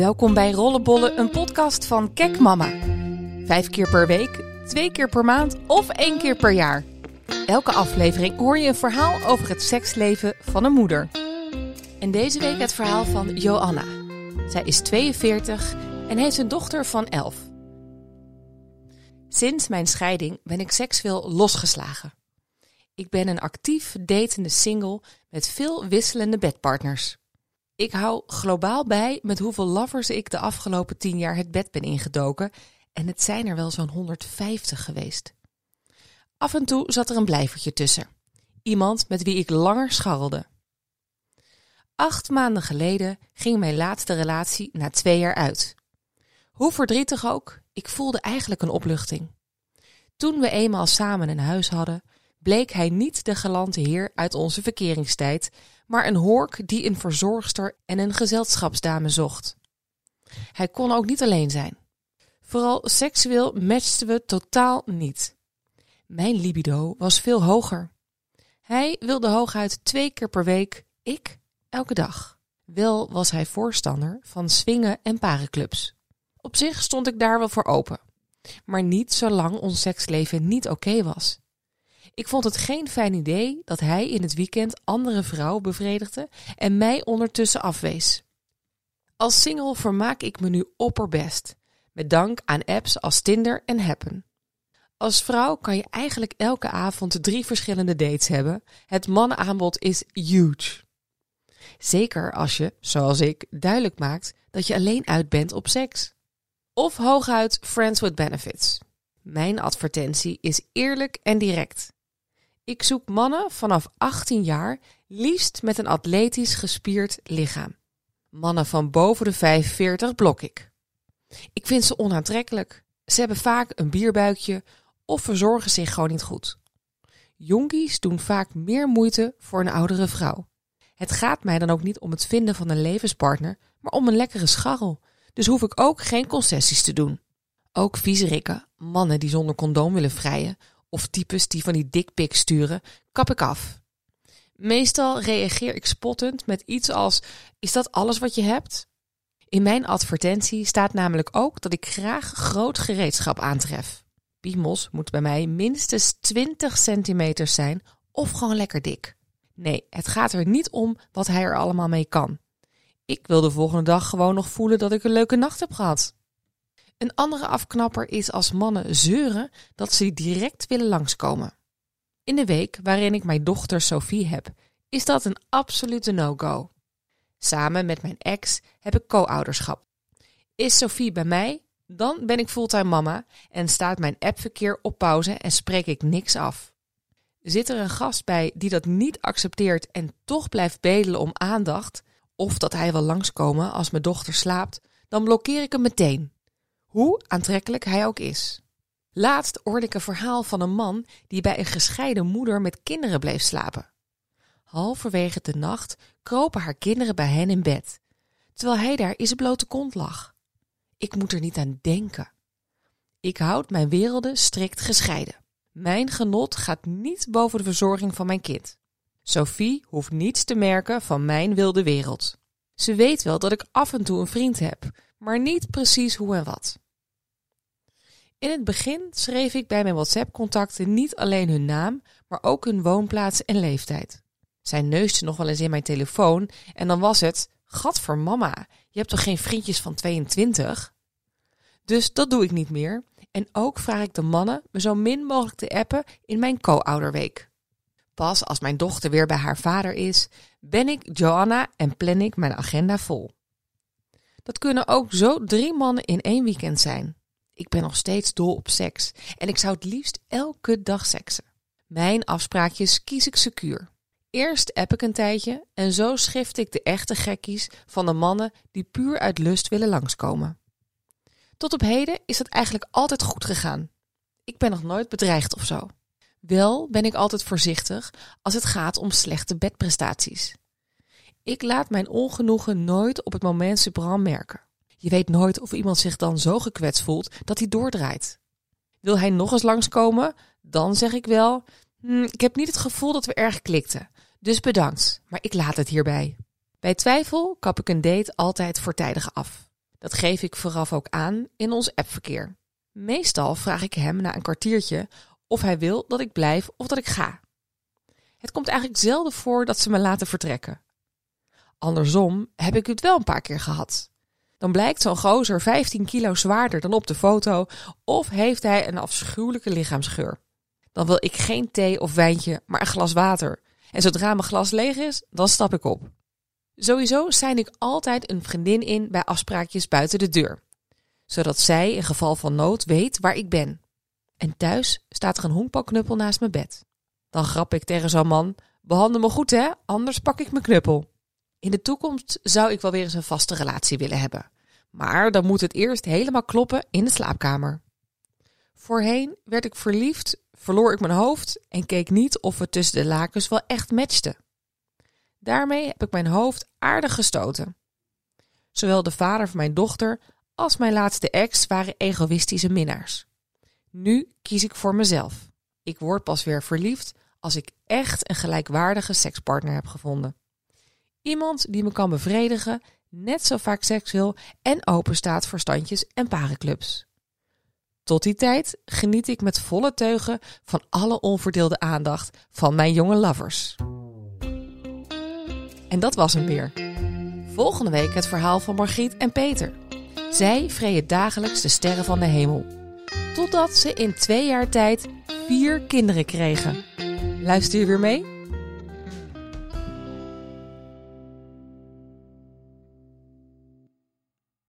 Welkom bij Rollenbollen, een podcast van Kek Mama. Vijf keer per week, twee keer per maand of één keer per jaar. Elke aflevering hoor je een verhaal over het seksleven van een moeder. En deze week het verhaal van Joanna. Zij is 42 en heeft een dochter van 11. Sinds mijn scheiding ben ik seksueel losgeslagen. Ik ben een actief datende single met veel wisselende bedpartners. Ik hou globaal bij met hoeveel lovers ik de afgelopen tien jaar het bed ben ingedoken. En het zijn er wel zo'n 150 geweest. Af en toe zat er een blijvertje tussen. Iemand met wie ik langer scharrelde. Acht maanden geleden ging mijn laatste relatie na twee jaar uit. Hoe verdrietig ook, ik voelde eigenlijk een opluchting. Toen we eenmaal samen een huis hadden, bleek hij niet de galante heer uit onze verkeringstijd, maar een hork die een verzorgster en een gezelschapsdame zocht. Hij kon ook niet alleen zijn. Vooral seksueel matchten we totaal niet. Mijn libido was veel hoger. Hij wilde hooguit twee keer per week, ik elke dag. Wel was hij voorstander van swingen en parenclubs. Op zich stond ik daar wel voor open. Maar niet zolang ons seksleven niet oké was. Ik vond het geen fijn idee dat hij in het weekend andere vrouwen bevredigde en mij ondertussen afwees. Als single vermaak ik me nu opperbest, met dank aan apps als Tinder en Happen. Als vrouw kan je eigenlijk elke avond drie verschillende dates hebben. Het mannenaanbod is huge. Zeker als je, zoals ik, duidelijk maakt dat je alleen uit bent op seks. Of hooguit friends with benefits. Mijn advertentie is eerlijk en direct. Ik zoek mannen vanaf 18 jaar, liefst met een atletisch gespierd lichaam. Mannen van boven de 45 blok ik. Ik vind ze onaantrekkelijk. Ze hebben vaak een bierbuikje of verzorgen zich gewoon niet goed. Jonkies doen vaak meer moeite voor een oudere vrouw. Het gaat mij dan ook niet om het vinden van een levenspartner, maar om een lekkere scharrel. Dus hoef ik ook geen concessies te doen. Ook viezerikken, mannen die zonder condoom willen vrijen, of types die van die dickpics sturen, kap ik af. Meestal reageer ik spottend met iets als: Is dat alles wat je hebt? In mijn advertentie staat namelijk ook dat ik graag groot gereedschap aantref. Piemels moet bij mij minstens 20 centimeter zijn of gewoon lekker dik. Nee, het gaat er niet om wat hij er allemaal mee kan. Ik wil de volgende dag gewoon nog voelen dat ik een leuke nacht heb gehad. Een andere afknapper is als mannen zeuren dat ze direct willen langskomen. In de week waarin ik mijn dochter Sophie heb, is dat een absolute no-go. Samen met mijn ex heb ik co-ouderschap. Is Sophie bij mij, dan ben ik fulltime mama en staat mijn appverkeer op pauze en spreek ik niks af. Zit er een gast bij die dat niet accepteert en toch blijft bedelen om aandacht, of dat hij wil langskomen als mijn dochter slaapt, dan blokkeer ik hem meteen hoe aantrekkelijk hij ook is. Laatst hoorde ik een verhaal van een man die bij een gescheiden moeder met kinderen bleef slapen. Halverwege de nacht kropen haar kinderen bij hen in bed, terwijl hij daar in zijn blote kont lag. Ik moet er niet aan denken. Ik houd mijn werelden strikt gescheiden. Mijn genot gaat niet boven de verzorging van mijn kind. Sophie hoeft niets te merken van mijn wilde wereld. Ze weet wel dat ik af en toe een vriend heb, maar niet precies hoe en wat. In het begin schreef ik bij mijn WhatsApp-contacten niet alleen hun naam, maar ook hun woonplaats en leeftijd. Zij neusde nog wel eens in mijn telefoon en dan was het: Gat voor mama, je hebt toch geen vriendjes van 22? Dus dat doe ik niet meer. En ook vraag ik de mannen me zo min mogelijk te appen in mijn co-ouderweek. Pas als mijn dochter weer bij haar vader is, ben ik Joanna en plan ik mijn agenda vol. Dat kunnen ook zo drie mannen in één weekend zijn. Ik ben nog steeds dol op seks en ik zou het liefst elke dag seksen. Mijn afspraakjes kies ik secuur. Eerst app ik een tijdje en zo schrift ik de echte gekkies van de mannen die puur uit lust willen langskomen. Tot op heden is het eigenlijk altijd goed gegaan. Ik ben nog nooit bedreigd of zo. Wel ben ik altijd voorzichtig als het gaat om slechte bedprestaties. Ik laat mijn ongenoegen nooit op het moment suprem merken. Je weet nooit of iemand zich dan zo gekwetst voelt dat hij doordraait. Wil hij nog eens langskomen? Dan zeg ik wel: hm, Ik heb niet het gevoel dat we erg klikten. Dus bedankt, maar ik laat het hierbij. Bij twijfel kap ik een date altijd voortijdig af. Dat geef ik vooraf ook aan in ons appverkeer. Meestal vraag ik hem na een kwartiertje of hij wil dat ik blijf of dat ik ga. Het komt eigenlijk zelden voor dat ze me laten vertrekken. Andersom heb ik het wel een paar keer gehad. Dan blijkt zo'n gozer 15 kilo zwaarder dan op de foto of heeft hij een afschuwelijke lichaamsgeur. Dan wil ik geen thee of wijntje, maar een glas water. En zodra mijn glas leeg is, dan stap ik op. Sowieso zijn ik altijd een vriendin in bij afspraakjes buiten de deur. Zodat zij in geval van nood weet waar ik ben. En thuis staat er een honkbalknuppel naast mijn bed. Dan grap ik tegen zo'n man: behandel me goed hè, anders pak ik mijn knuppel. In de toekomst zou ik wel weer eens een vaste relatie willen hebben. Maar dan moet het eerst helemaal kloppen in de slaapkamer. Voorheen werd ik verliefd, verloor ik mijn hoofd en keek niet of het tussen de lakens wel echt matchte. Daarmee heb ik mijn hoofd aardig gestoten. Zowel de vader van mijn dochter als mijn laatste ex waren egoïstische minnaars. Nu kies ik voor mezelf. Ik word pas weer verliefd als ik echt een gelijkwaardige sekspartner heb gevonden. Iemand die me kan bevredigen, net zo vaak seks wil en open staat voor standjes en parenclubs. Tot die tijd geniet ik met volle teugen van alle onverdeelde aandacht van mijn jonge lovers. En dat was hem weer. Volgende week het verhaal van Margriet en Peter. Zij vreeën dagelijks de sterren van de hemel. Totdat ze in twee jaar tijd vier kinderen kregen. Luister je weer mee?